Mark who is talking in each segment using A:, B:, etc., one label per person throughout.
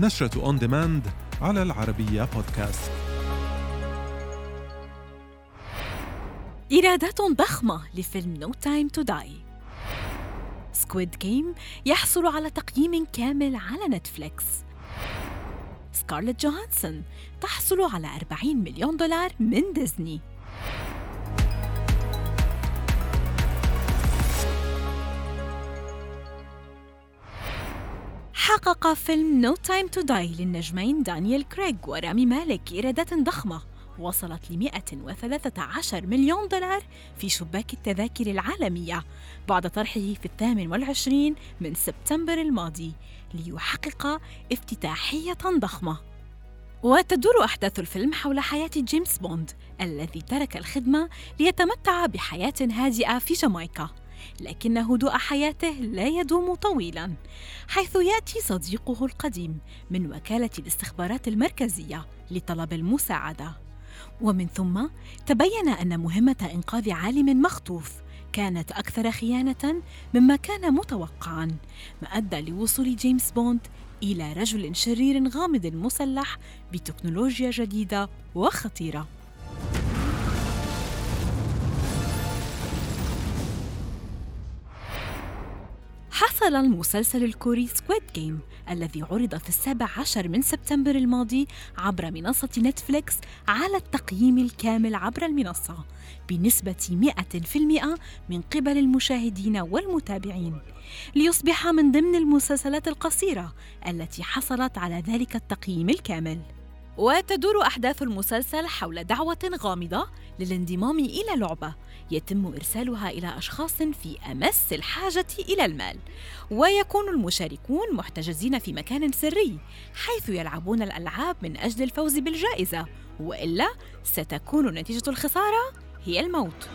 A: نشرة on demand على العربية بودكاست
B: إيرادات ضخمة لفيلم No Time To Die Squid Game يحصل على تقييم كامل على نتفليكس سكارلت جوهانسون تحصل على 40 مليون دولار من ديزني حقق فيلم No Time to Die للنجمين دانيال كريغ ورامي مالك إيرادات ضخمة. وصلت ل 113 مليون دولار في شباك التذاكر العالمية بعد طرحه في الثامن والعشرين من سبتمبر الماضي ليحقق افتتاحية ضخمة. وتدور أحداث الفيلم حول حياة جيمس بوند الذي ترك الخدمة ليتمتع بحياة هادئة في جامايكا. لكن هدوء حياته لا يدوم طويلا حيث يأتي صديقه القديم من وكالة الاستخبارات المركزية لطلب المساعدة. ومن ثم تبين أن مهمة إنقاذ عالم مخطوف كانت أكثر خيانة مما كان متوقعا ما ادى لوصول جيمس بوند إلى رجل شرير غامض مسلح بتكنولوجيا جديدة وخطيرة. حصل المسلسل الكوري Squid Game الذي عرض في السابع عشر من سبتمبر الماضي عبر منصة نتفليكس على التقييم الكامل عبر المنصة بنسبة 100% من قبل المشاهدين والمتابعين. ليصبح من ضمن المسلسلات القصيرة التي حصلت على ذلك التقييم الكامل. وتدور أحداث المسلسل حول دعوة غامضة للانضمام إلى لعبة يتم إرسالها إلى أشخاص في أمس الحاجة إلى المال. ويكون المشاركون محتجزين في مكان سري حيث يلعبون الألعاب من أجل الفوز بالجائزة وإلا ستكون نتيجة الخسارة هي الموت.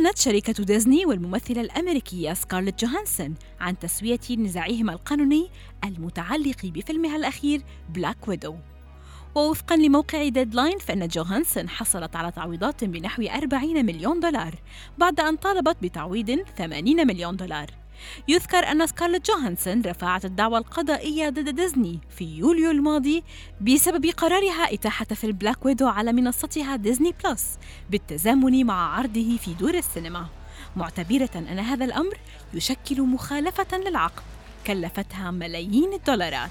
B: أعلنت شركة ديزني والممثلة الأمريكية سكارلت جوهانسون عن تسوية نزاعهما القانوني المتعلق بفيلمها الأخير Black Widow ووفقا لموقع ديدلاين فإن جوهانسون حصلت على تعويضات بنحو 40 مليون دولار بعد أن طالبت بتعويض 80 مليون دولار. يذكر أن سكارلت جوهانسون رفعت الدعوى القضائية ضد ديزني في يوليو الماضي بسبب قرارها إتاحة فيلم Black Widow على منصتها ديزني بلس بالتزامن مع عرضه في دور السينما معتبرة أن هذا الأمر يشكل مخالفة للعقد كلفتها ملايين الدولارات.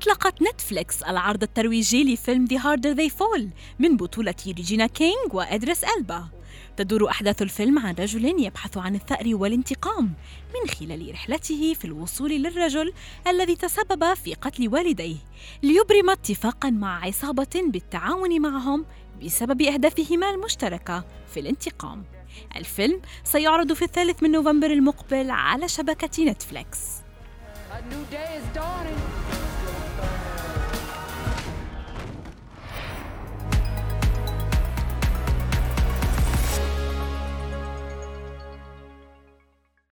B: أطلقت نتفليكس العرض الترويجي لفيلم The Harder They Fall من بطولة ريجينا كينج وإدريس ألبا. تدور أحداث الفيلم عن رجل يبحث عن الثأر والانتقام من خلال رحلته في الوصول للرجل الذي تسبب في قتل والديه ليبرم اتفاقا مع عصابة بالتعاون معهم بسبب أهدافهما المشتركة في الانتقام. الفيلم سيعرض في الثالث من نوفمبر المقبل على شبكة نتفليكس. A new day is Thank you.